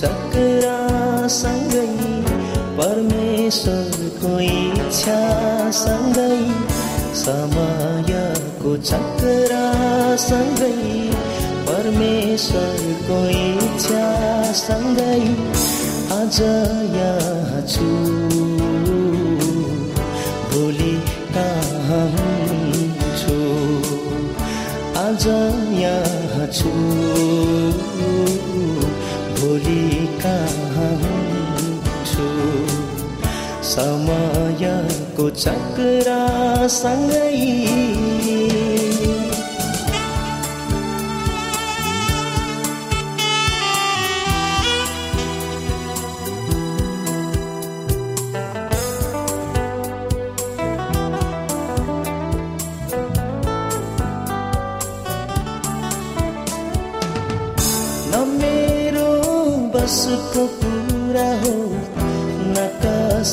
चक्रासँगै परमेश्वरको इच्छासँगै समयको चक्रासँगै परमेश्वरको इच्छासँगै आज यहाँ छु। भोलि कहाँ छु आज यहाँ छु। कहाँ छु. समयको चक्रासँगै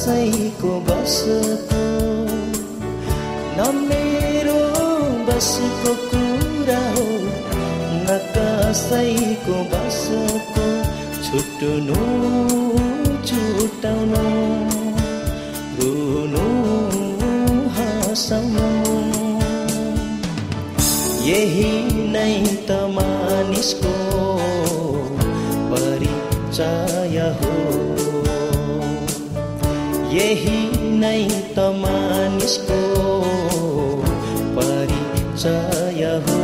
कसैको बसको न मेरो बसको कुरा हो न कसैको बसको छुट्नु छुटाउनु रुनु हँसाउनु। यही नै त मानिसको परिचय। हो यही नै त मानिसको परिचय हो।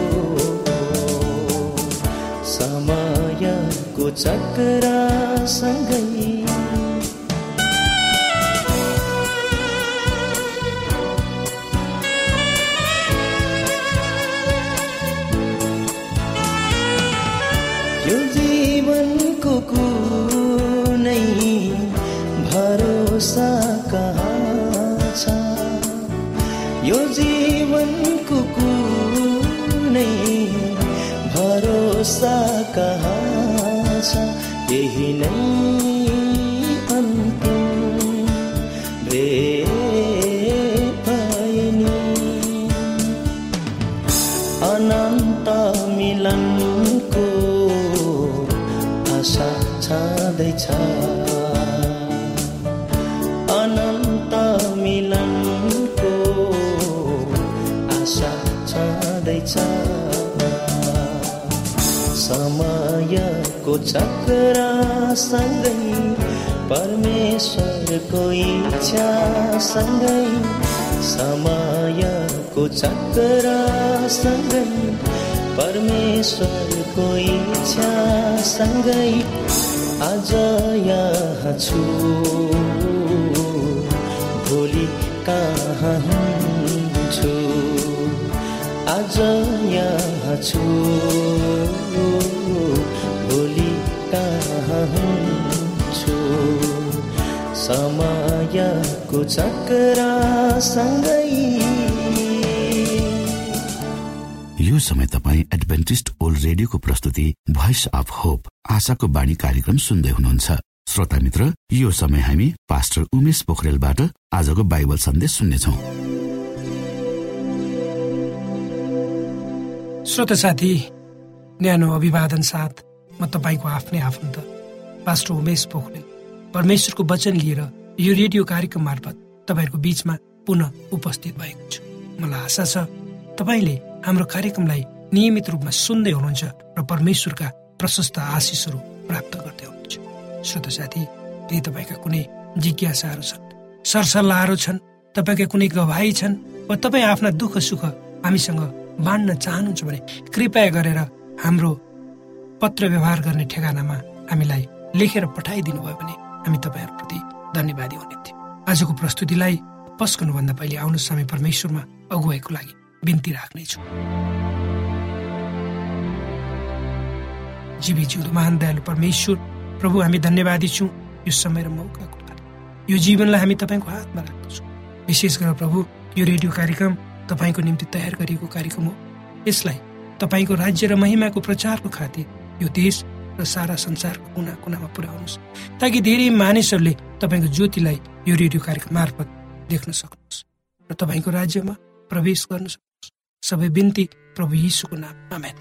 समयको चक्रासँगै कहाँ छ? यही नै अन्तिम भइनी अनन्त मिलनको आशा छँदैछ। अनन्त मिलनको आशा छँदैछ। समयको चक्रसँगै परमेश्वरको इच्छा सँगै समयको चक्रसँगै परमेश्वरको इच्छा सँगै आज यहाँ छु। भोलि कहाँ आज यहाँ छु। भोलि कहाँ हुन्छु। समयको चक्रसँगै। यो समय तपाईँ एडभेन्टिस्ट ओल्ड रेडियोको प्रस्तुति भोइस अफ होप आशाको बाणी कार्यक्रम सुन्दै हुनुहुन्छ। श्रोता मित्र यो समय हामी पास्टर उमेश पोखरेलबाट आजको बाइबल सन्देश सुन्नेछौ। श्रोता साथी न्यानो अभिवादन साथ म तपाईँको आफ्नै आफन्त पास्टर उमेश पोखरेल। परमेश्वरको वचन लिएर यो रेडियो कार्यक्रम मार्फत तपाईँहरूको बीचमा पुनः उपस्थित भएको छु। मलाई आशा छ तपाईँले हाम्रो कार्यक्रमलाई नियमित रूपमा सुन्दै हुनुहुन्छ र परमेश्वरका प्रशस्त आशिषहरू प्राप्त गर्दै हुनुहुन्छ। श्रोत साथी यदि तपाईँका कुनै जिज्ञासाहरू छन्? सरसल्लाहहरू छन्? तपाईँका कुनै गवाई छन्? वा तपाईँ आफ्ना दुःख सुख हामीसँग बाँड्न चाहनुहुन्छ भने कृपया गरेर हाम्रो पत्र व्यवहार गर्ने ठेगानामा हामीलाई लेखेर पठाइदिनु भयो भने हामी तपाईँहरूप्रति धन्यवादी हुने थियौँ। आजको प्रस्तुतिलाई पस्कनुभन्दा पहिले आउनु समय परमेश्वरमा अगुवाईको लागि बिन्ती राख्नेछु। जीवी जिउँदो महान दयालु परमेश्वर प्रभु हामी धन्यवादी छौँ। यो समय र मौकाको यो जीवनलाई हामी तपाईँको हातमा राख्दछौँ। विशेष गरेर प्रभु यो रेडियो कार्यक्रम तपाईँको निम्ति तयार गरिएको कार्यक्रम हो। यसलाई तपाईँको राज्य र महिमाको प्रचारको खातिर यो देश र सारा संसारको कुना कुनामा पुर्याउनुहोस् ताकि धेरै मानिसहरूले तपाईँको ज्योतिलाई यो रेडियो कार्यक्रम मार्फत देख्न सक्नुहोस् र तपाईँको राज्यमा प्रवेश गर्न सक्नुहोस्। सबै बिन्ती प्रभु यीशुको नाम आमेन।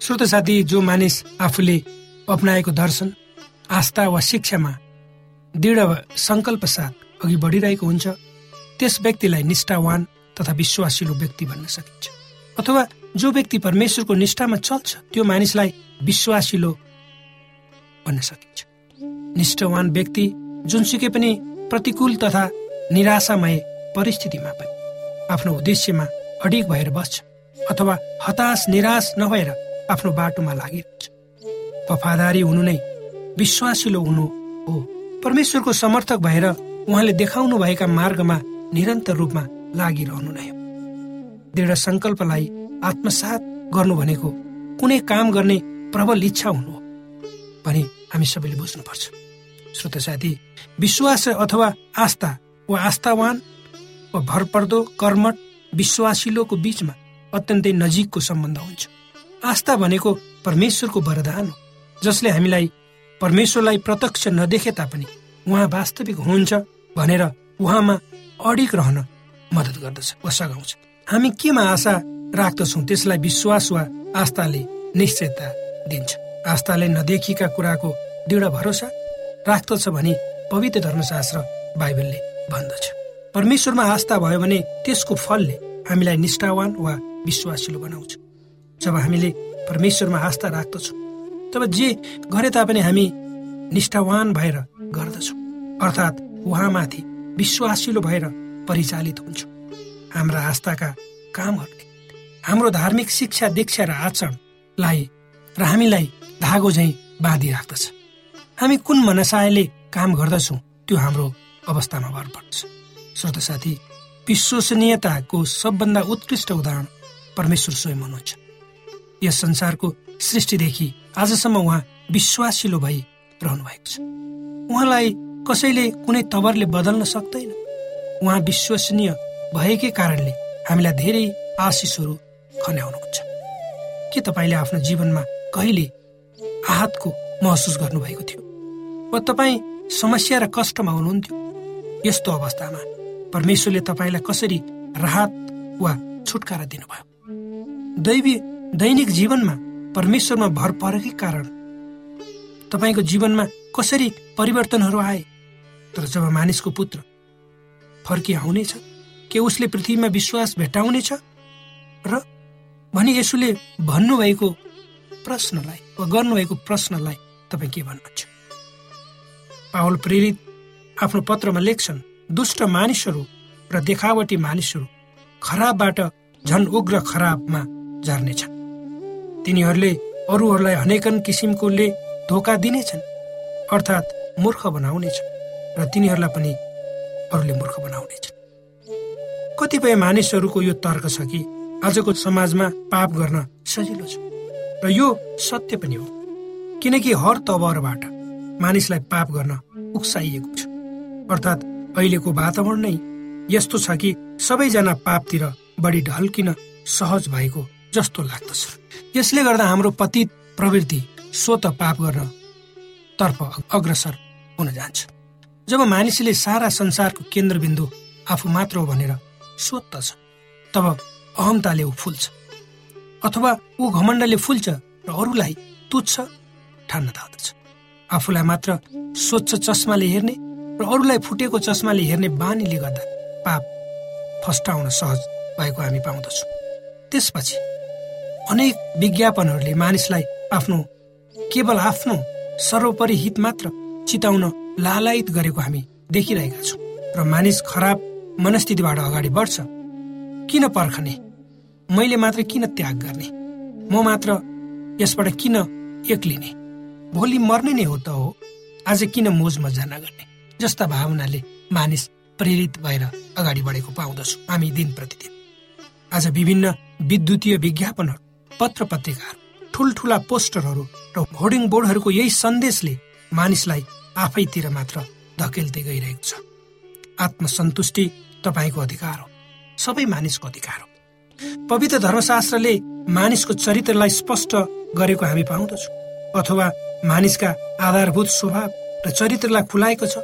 श्रोत साथी जो मानिस आफूले अप्नाएको दर्शन आस्था वा शिक्षामा दृढ सङ्कल्प साथ अघि बढिरहेको हुन्छ त्यस व्यक्तिलाई निष्ठावान तथा विश्वासिलो व्यक्ति भन्न सकिन्छ। अथवा जो व्यक्ति परमेश्वरको निष्ठामा चल्छ त्यो मानिसलाई विश्वासिलो भन्न सकिन्छ। निष्ठावान व्यक्ति जुनसुकै पनि प्रतिकूल तथा निराशामय परिस्थितिमा पनि आफ्नो उद्देश्यमा अडिग भएर बस्छ अथवा हताश निराश नभएर आफ्नो बाटोमा लागिरहन्छ। वफादारी हुनु नै विश्वासिलो हुनु हो। परमेश्वरको समर्थक भएर उहाँले देखाउनु भएका मार्गमा निरन्तर रूपमा लागिरहनु नै दृढ सङ्कल्पलाई आत्मसात गर्नु भनेको कुनै काम गर्ने प्रबल इच्छा हुनु हो। भने हामी सबैले बुझ्नुपर्छ। श्रोत साथी विश्वास अथवा आस्था वा आस्थावान वा भरपर्दो कर्मठ विश्वासिलोको बीचमा अत्यन्तै नजिकको सम्बन्ध हुन्छ। आस्था भनेको परमेश्वरको वरदान हो जसले हामीलाई परमेश्वरलाई प्रत्यक्ष नदेखे तापनि उहाँ वास्तविक हुनुहुन्छ भनेर उहाँमा अडिक रहन मद्दत गर्दछ वा सघाउँछ। हामी केमा आशा राख्दछौँ त्यसलाई विश्वास वा आस्थाले निश्चयता दिन्छ। आस्थाले नदेखिएका कुराको दृढ भरोसा राख्दछ भने पवित्र धर्मशास्त्र बाइबलले भन्दछ। परमेश्वरमा आस्था भयो भने त्यसको फलले हामीलाई निष्ठावान वा विश्वासिलो बनाउँछ। जब हामीले परमेश्वरमा आस्था राख्दछौँ तब जे गरे तापनि हामी निष्ठावान भएर गर्दछौँ। अर्थात् उहाँमाथि विश्वासिलो भएर परिचालित हुन्छौँ। हाम्रा आस्थाका कामहरूले हाम्रो धार्मिक शिक्षा दीक्षा र आचरणलाई र हामीलाई धागो झैँ बाँधिराख्दछ। हामी कुन मनसायले काम गर्दछौँ त्यो हाम्रो अवस्थामा भर पर्दछ। श्रोत साथी विश्वसनीयताको सबभन्दा उत्कृष्ट उदाहरण परमेश्वर स्वयं हुनुहुन्छ। यस संसारको सृष्टिदेखि आजसम्म उहाँ विश्वासिलो भई रहनु भएको छ। उहाँलाई कसैले कुनै तवरले बदल्न सक्दैन। उहाँ विश्वसनीय भएकै कारणले हामीलाई धेरै आशिषहरू खन्याउनुहुन्छ। के तपाईँले आफ्नो जीवनमा कहिले आहतको महसुस गर्नुभएको थियो? वा तपाईँ समस्या र कष्टमा हुनुहुन्थ्यो? यस्तो अवस्थामा परमेश्वरले तपाईँलाई कसरी राहत वा छुटकारा दिनुभयो? दैवी दैनिक जीवनमा परमेश्वरमा भर परेकै कारण तपाईँको जीवनमा कसरी परिवर्तनहरू आए? तर जब मानिसको पुत्र फर्की आउनेछ के उसले पृथ्वीमा विश्वास भेटाउनेछ र भनी यसुले भन्नुभएको प्रश्नलाई वा गर्नुभएको प्रश्नलाई तपाईँ के भन्नुहुन्छ? पावल प्रेरित आफ्नो पत्रमा लेख्छन् दुष्ट मानिसहरू र देखावटी मानिसहरू खराबबाट झन उग्र खराबमा झर्नेछन्। तिनीहरूले अरूहरूलाई अनेकन किसिमकोले धोका दिनेछन् अर्थात् मूर्ख बनाउनेछ र तिनीहरूलाई पनि अरूले मूर्ख बनाउनेछन्। कतिपय मानिसहरूको यो तर्क छ कि आजको समाजमा पाप गर्न सजिलो छ। र यो सत्य पनि हो किनकि हर तवरबाट मानिसलाई पाप गर्न उक्साइएको छ। अर्थात् अहिलेको वातावरण नै यस्तो छ कि सबैजना पापतिर बढी ढल्किन सहज भएको जस्तो लाग्दछ। यसले गर्दा हाम्रो पतित प्रवृत्ति स्वत पाप गर्न तर्फ अग्रसर हुन जान्छ। जब मानिसले सारा संसारको केन्द्रबिन्दु आफू मात्र हो भनेर सोध्दछ तब अहमताले ऊ फुल्छ अथवा ऊ घमण्डले फुल्छ र अरूलाई तुच्छ ठान्न थाल्दछ आफूलाई मात्र स्वच्छ चस्माले हेर्ने र अरूलाई फुटेको चस्माले हेर्ने बानीले गर्दा पाप फस्टाउन सहज भएको हामी पाउँदछौँ। त्यसपछि अनेक विज्ञापनहरूले मानिसलाई आफ्नो केवल आफ्नो सर्वोपरि हित मात्र चिताउन लालायित गरेको हामी देखिरहेका छौँ र मानिस खराब मनस्थितिबाट अगाडि बढ्छ। किन पर्खने? मैले मात्र किन त्याग गर्ने? म मात्र यसबाट किन एक्लिने भोलि मर्ने नै हो त हो। आज किन मोज मजा नगर्ने जस्ता भावनाले मानिस प्रेरित भएर अगाडि बढेको पाउँदछु हामी दिन प्रतिदिन आज विभिन्न विद्युतीय विज्ञापनहरू पत्र पत्रिकाहरू ठुल्ठुला पोस्टरहरू र होर्डिङ बोर्डहरूको यही सन्देशले मानिसलाई आफैतिर मात्र धकेल्दै गइरहेको छ। आत्मसन्तुष्टि तपाईँको अधिकार हो। सबै मानिसको अधिकार हो। पवित्र धर्मशास्त्रले मानिसको चरित्रलाई स्पष्ट गरेको हामी पाउँदछौँ। अथवा मानिसका आधारभूत स्वभाव र चरित्रलाई खुलाएको छ।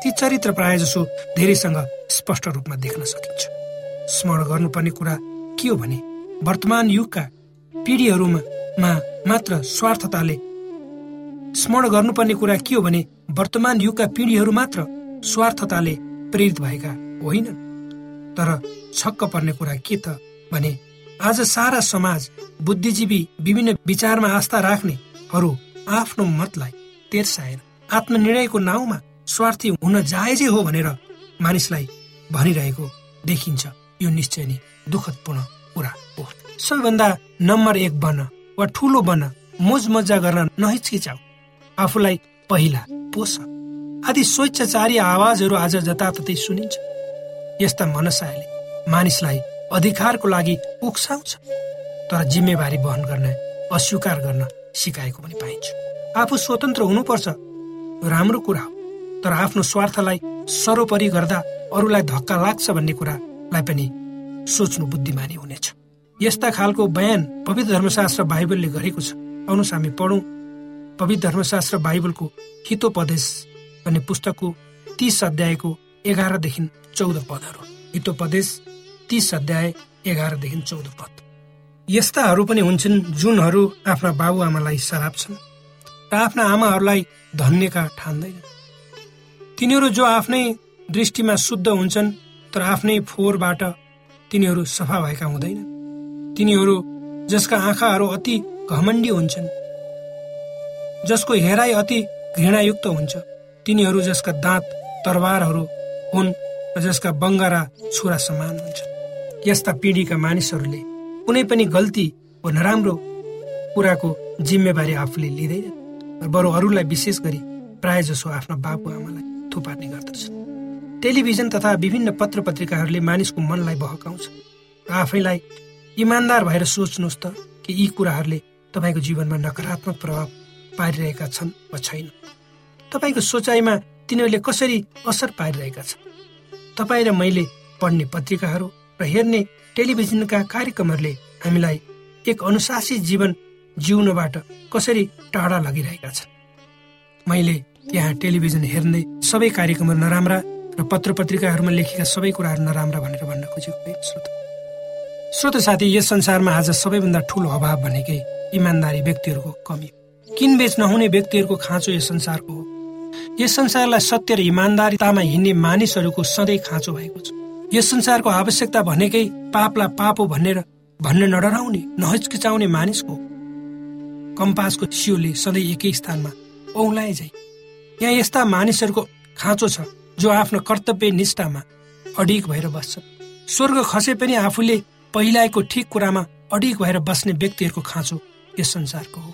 ती चरित्र प्राय जसो धेरैसँग स्पष्ट रूपमा देख्न सकिन्छ। स्मरण गर्नुपर्ने कुरा के हो भने वर्तमान युगका पिँढीहरूमा मात्र स्वार्थताले स्मरण गर्नुपर्ने कुरा के हो भने वर्तमान युगका पिँढीहरू मात्र स्वार्थताले प्रेरित भएका होइनन्। तर छक्क पर्ने कुरा के त भने आज सारा समाज बुद्धिजीवी विभिन्न विचारमा आस्था राख्नेहरू आफ्नो मतलाई तेर्साएर आत्मनिर्णयको नाउँमा स्वार्थी हुन जायजै हो भनेर मानिसलाई भनिरहेको देखिन्छ। यो निश्चय नै दुःखदपूर्ण कुरा हो। सबैभन्दा नम्बर एक बन वा ठुलो बन मोज मजा गर्न नहिचकिचाऊ। आफूलाई पहिला पोष आदि स्वेच्छाचारी आवाजहरू आज जताततै सुनिन्छ। यस्ता मनसायले मानिसलाई अधिकारको लागि उक्साउँछ। तर जिम्मेवारी वहन गर्न अस्वीकार गर्न सिकाएको पनि पाइन्छ। आफू स्वतन्त्र हुनुपर्छ। राम्रो कुरा हो। तर आफ्नो स्वार्थलाई सर्वोपरि गर्दा अरूलाई धक्का लाग्छ भन्ने कुरालाई पनि सोच्नु बुद्धिमानी हुनेछ। यस्ता खालको बयान पवित्र धर्मशास्त्र बाइबलले गरेको छ। आउनुहोस् हामी पढौँ। पवित्र धर्मशास्त्र बाइबलको हितोपदेश भन्ने पुस्तकको तीस अध्यायको एघारदेखि चौध पदहरू। हितोपदेश तीस अध्याय एघारदेखि चौध पद। यस्ताहरू पनि हुन्छन् जुनहरू आफ्ना बाबुआमालाई सराप्छन् र आफ्ना आमाहरूलाई धन्यका ठान्दैन तिनीहरू जो आफ्नै दृष्टिमा शुद्ध हुन्छन् तर आफ्नै फोहोरबाट तिनीहरू सफा भएका हुँदैन तिनीहरू जसका आँखाहरू अति घमण्डी हुन्छन् जसको हेराइ अति घृणायुक्त हुन्छ। तिनीहरू जसका दाँत तरवारहरू हुन् र जसका बङ्गारा छोरा समान हुन्छ यस्ता पिँढीका मानिसहरूले कुनै पनि गल्ती वा नराम्रो कुराको जिम्मेवारी आफूले लिँदैन बरु अरूलाई विशेष गरी प्राय जसो आफ्ना बाबुआमालाई थुपार्ने गर्दछ टेलिभिजन तथा विभिन्न पत्र पत्रिकाहरूले मानिसको मनलाई बहकाउँछ आफैलाई इमान्दार भएर सोच्नुहोस् त कि यी कुराहरूले तपाईँको जीवनमा नकारात्मक प्रभाव पारिरहेका छन् वा छैन तपाईँको सोचाइमा तिनीहरूले कसरी असर पारिरहेका छन्? तपाईँ र मैले पढ्ने पत्रिकाहरू र हेर्ने टेलिभिजनका कार्यक्रमहरूले हामीलाई एक अनुशासित जीवन जिउनबाट कसरी टाढा लगिरहेका छन्? मैले यहाँ टेलिभिजन हेर्ने सबै कार्यक्रमहरू नराम्रा र पत्र पत्रिकाहरूमा लेखेका सबै कुराहरू नराम्रा भनेर भन्न खोजेको श्रोत साथी यस संसारमा आज सबैभन्दा ठुलो अभाव भनेकै इमान्दारी व्यक्तिहरूको कमी किनबेच नहुने व्यक्तिहरूको खाँचो यस संसारको हो? यस संसारलाई सत्य र इमान्दारितामा हिँड्ने मानिसहरूको सधैँ खाँचो भएको छ। यस संसारको आवश्यकता भनेकै पापलाई पाप हो भनेर भन्न नडराउने नहिचकिचाउने मानिसको कम्पासको सियोले सधैँ एकै स्थानमा औलाए जाइ यहाँ यस्ता मानिसहरूको खाँचो छ जो आफ्नो कर्तव्य निष्ठामा अडिग भएर बस्छ। स्वर्ग खसे पनि आफूले पहिलाको ठिक कुरामा अडिग भएर बस्ने व्यक्तिहरूको खाँचो यस संसारको हो।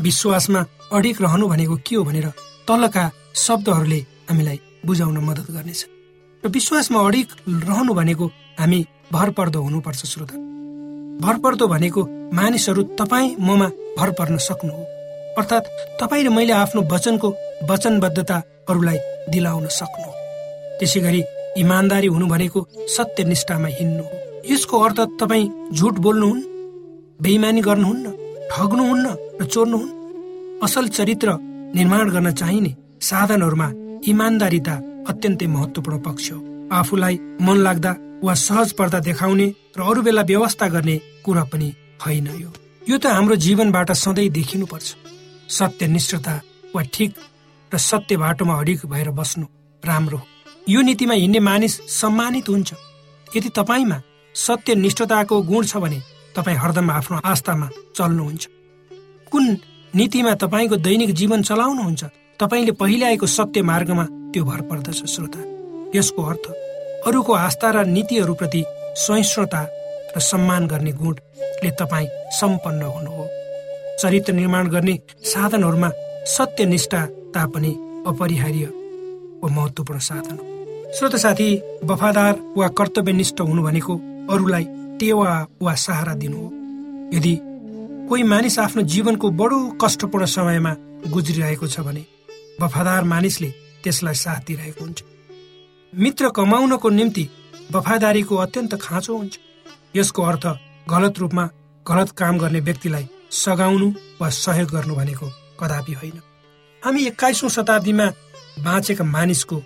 विश्वासमा अडिग रहनु भनेको के हो भनेर तलका शब्दहरूले हामीलाई बुझाउन मद्दत गर्नेछ। र विश्वासमा अडिग रहनु भनेको हामी भर पर्दो हुनुपर्छ श्रोता। भर पर्दो भनेको मानिसहरू तपाईँ ममा भर पर्न सक्नु हो। अर्थात् तपाईँ र मैले आफ्नो वचनको वचनबद्धता अरूलाई दिलाउन सक्नु त्यसै गरी इमान्दारी हुनु भनेको सत्य निष्ठामा हिँड्नु हो। यसको अर्थ तपाईँ झुट बोल्नुहुन्न बेइमानी गर्नुहुन्न ठग्नुहुन्न र चोर्नुहुन्न असल चरित्र निर्माण गर्न चाहिने साधनहरूमा इमान्दारिता अत्यन्तै महत्वपूर्ण पक्ष हो। आफूलाई मन लाग्दा वा सहज पर्दा देखाउने र अरू बेला व्यवस्था गर्ने कुरा पनि होइन यो। यो त हाम्रो जीवनबाट सधैँ देखिनुपर्छ। सत्य निष्ठता वा ठिक र सत्य बाटोमा अडिक भएर बस्नु राम्रो हो। यो नीतिमा हिँड्ने मानिस सम्मानित हुन्छ। यदि तपाईँमा सत्य निष्ठताको गुण छ भने तपाईँ हरदम आफ्नो आस्थामा चल्नुहुन्छ। कुन नीतिमा तपाईँको दैनिक जीवन चलाउनुहुन्छ तपाईँले पहिले आएको सत्य मार्गमा त्यो भर पर्दछ श्रोता। यसको अर्थ अरूको आस्था र नीतिहरूप्रति सहिष्णुता र सम्मान गर्ने गुणले तपाईँ सम्पन्न हुनु हो। चरित्र निर्माण गर्ने साधनहरूमा सत्यनिष्ठता पनि अपरिहार्य वा महत्वपूर्ण साधन हो। श्रोत साथी वफादार वा कर्तव्यनिष्ठ हुनु भनेको अरूलाई टेवा वा सहारा दिनु हो। यदि कोही मानिस आफ्नो जीवनको बडो कष्टपूर्ण समयमा गुज्रिरहेको छ भने वफादार मानिसले त्यसलाई साथ दिइरहेको हुन्छ। मित्र कमाउनको निम्ति वफादारीको अत्यन्त खाँचो हुन्छ। यसको अर्थ गलत रूपमा गलत काम गर्ने व्यक्तिलाई सघाउनु वा सहयोग गर्नु भनेको कदापि होइन। हामी एक्काइसौँ शताब्दीमा बाँचेका मानिसको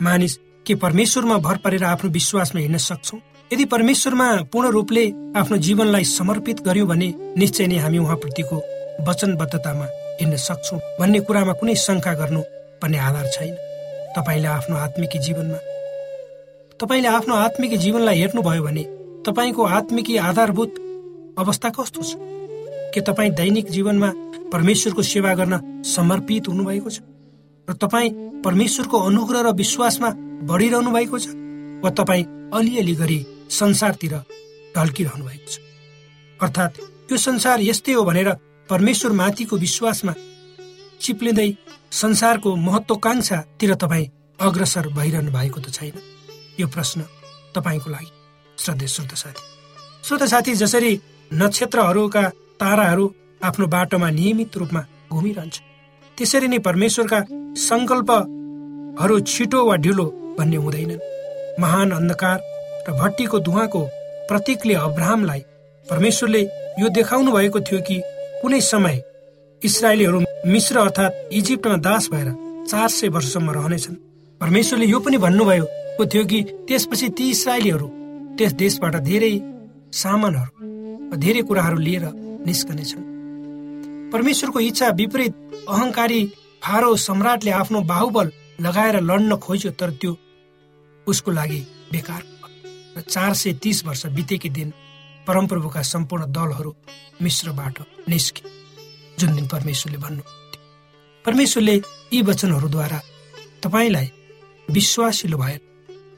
मानिस के परमेश्वरमा भर परेर आफ्नो विश्वासमा हिँड्न सक्छौँ? यदि परमेश्वरमा पूर्ण रूपले आफ्नो जीवनलाई समर्पित गर्यौँ भने निश्चय नै हामी उहाँप्रतिको वचनबद्धतामा हिँड्न सक्छौँ भन्ने कुरामा कुनै शङ्का गर्नु पर्ने आधार छैन। तपाईँले आफ्नो आत्मिकी जीवनमा तपाईँले आफ्नो आत्मिकी जीवनलाई हेर्नुभयो भने तपाईँको आत्मिकी आधारभूत अवस्था कस्तो छ? के तपाईँ दैनिक जीवनमा परमेश्वरको सेवा गर्न समर्पित हुनुभएको छ? र तपाईँ परमेश्वरको अनुग्रह र विश्वासमा बढिरहनु भएको छ? वा तपाईँ अलिअलि गरी संसारतिर ढल्किरहनु भएको छ। अर्थात् यो संसार यस्तै हो भनेर परमेश्वर माथिको विश्वासमा चिप्लिँदै संसारको महत्वकांक्षातिर तपाईँ अग्रसर भइरहनु भएको त छैन। यो प्रश्न तपाईँको लागि श्रद्धे श्रोत साथी। श्रोत साथी जसरी नक्षत्रहरूका ताराहरू आफ्नो बाटोमा नियमित रूपमा घुमिरहन्छ त्यसरी नै परमेश्वरका सङ्कल्पहरू छिटो वा ढिलो भन्ने हुँदैनन्। महान अन्धकार र भट्टीको धुवाको प्रतीकले अब्राहमलाई परमेश्वरले यो देखाउनु भएको थियो कि कुनै समय इसरायलीहरू मिश्र अर्थात् इजिप्टमा दास भएर चार सय वर्षसम्म रहनेछन्। परमेश्वरले यो पनि भन्नुभएको थियो कि त्यसपछि ती इसरायलीहरू त्यस देशबाट धेरै सामानहरू धेरै कुराहरू लिएर निस्कनेछन्। परमेश्वरको इच्छा विपरीत अहंकारी फारो सम्राटले आफ्नो बाहुबल लगाएर लड्न खोज्यो तर त्यो उसको लागि बेकार। र चार सय तिस वर्ष बितेकी दिन परमप्रभुका सम्पूर्ण दलहरू मिश्रबाट निस्के जुन दिन परमेश्वरले भन्नु परमेश्वरले यी वचनहरूद्वारा तपाईँलाई विश्वासिलो भएर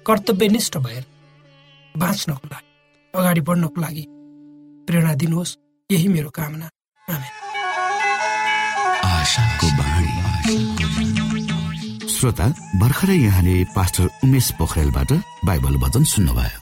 कर्तव्यनिष्ठ भएर बाँच्नको लागि अगाडि बढ्नको लागि प्रेरणा दिनुहोस्। यही मेरो कामना। श्रोता भर्खरै यहाँले पास्टर उमेश पोखरेलबाट बाइबल वचन सुन्नुभयो।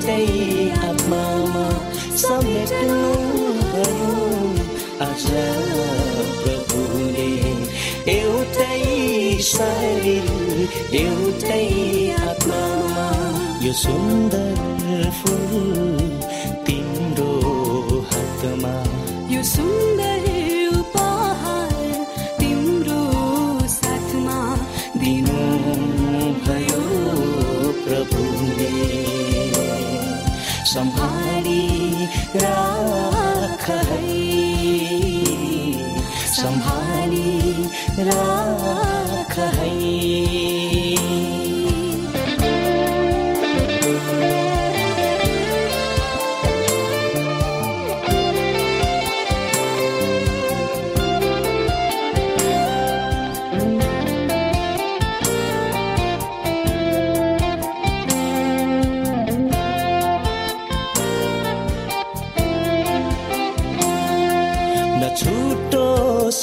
एउटै आत्मामा समेट्नु भयो आज प्रभुले एउटै शरीर एउटै आत्मामा यो सुन्दर फुल सम्हाली राख है। सम्हाली राख है।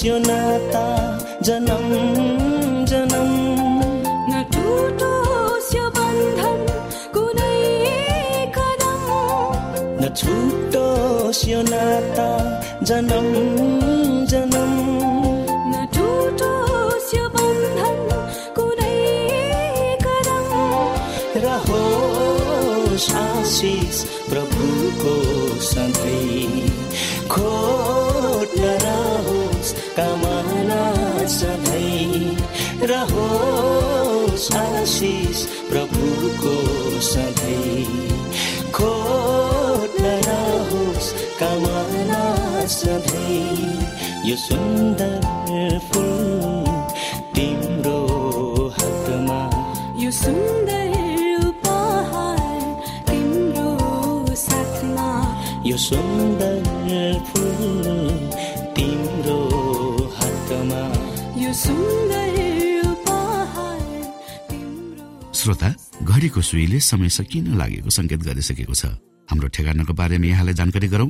यो नाता जनम जनम न टुटोस् यो बन्धन कुनै कदम न छुटो यो नाता जनम जनम सधैँ यो सुन्दर फुल तिम्रो हातमा। यो सुन्दर उपहार तिम्रो साथमा। यो सुन्दर फुल तिम्रो हातमा। यो सुन्दर उपहार तिम्रो श्रोता घडीको सुईले समय सकिन लागेको संकेत गरिसकेको छ। हाम्रो ठेगानाको बारेमा यहाँलाई जानकारी गरौं।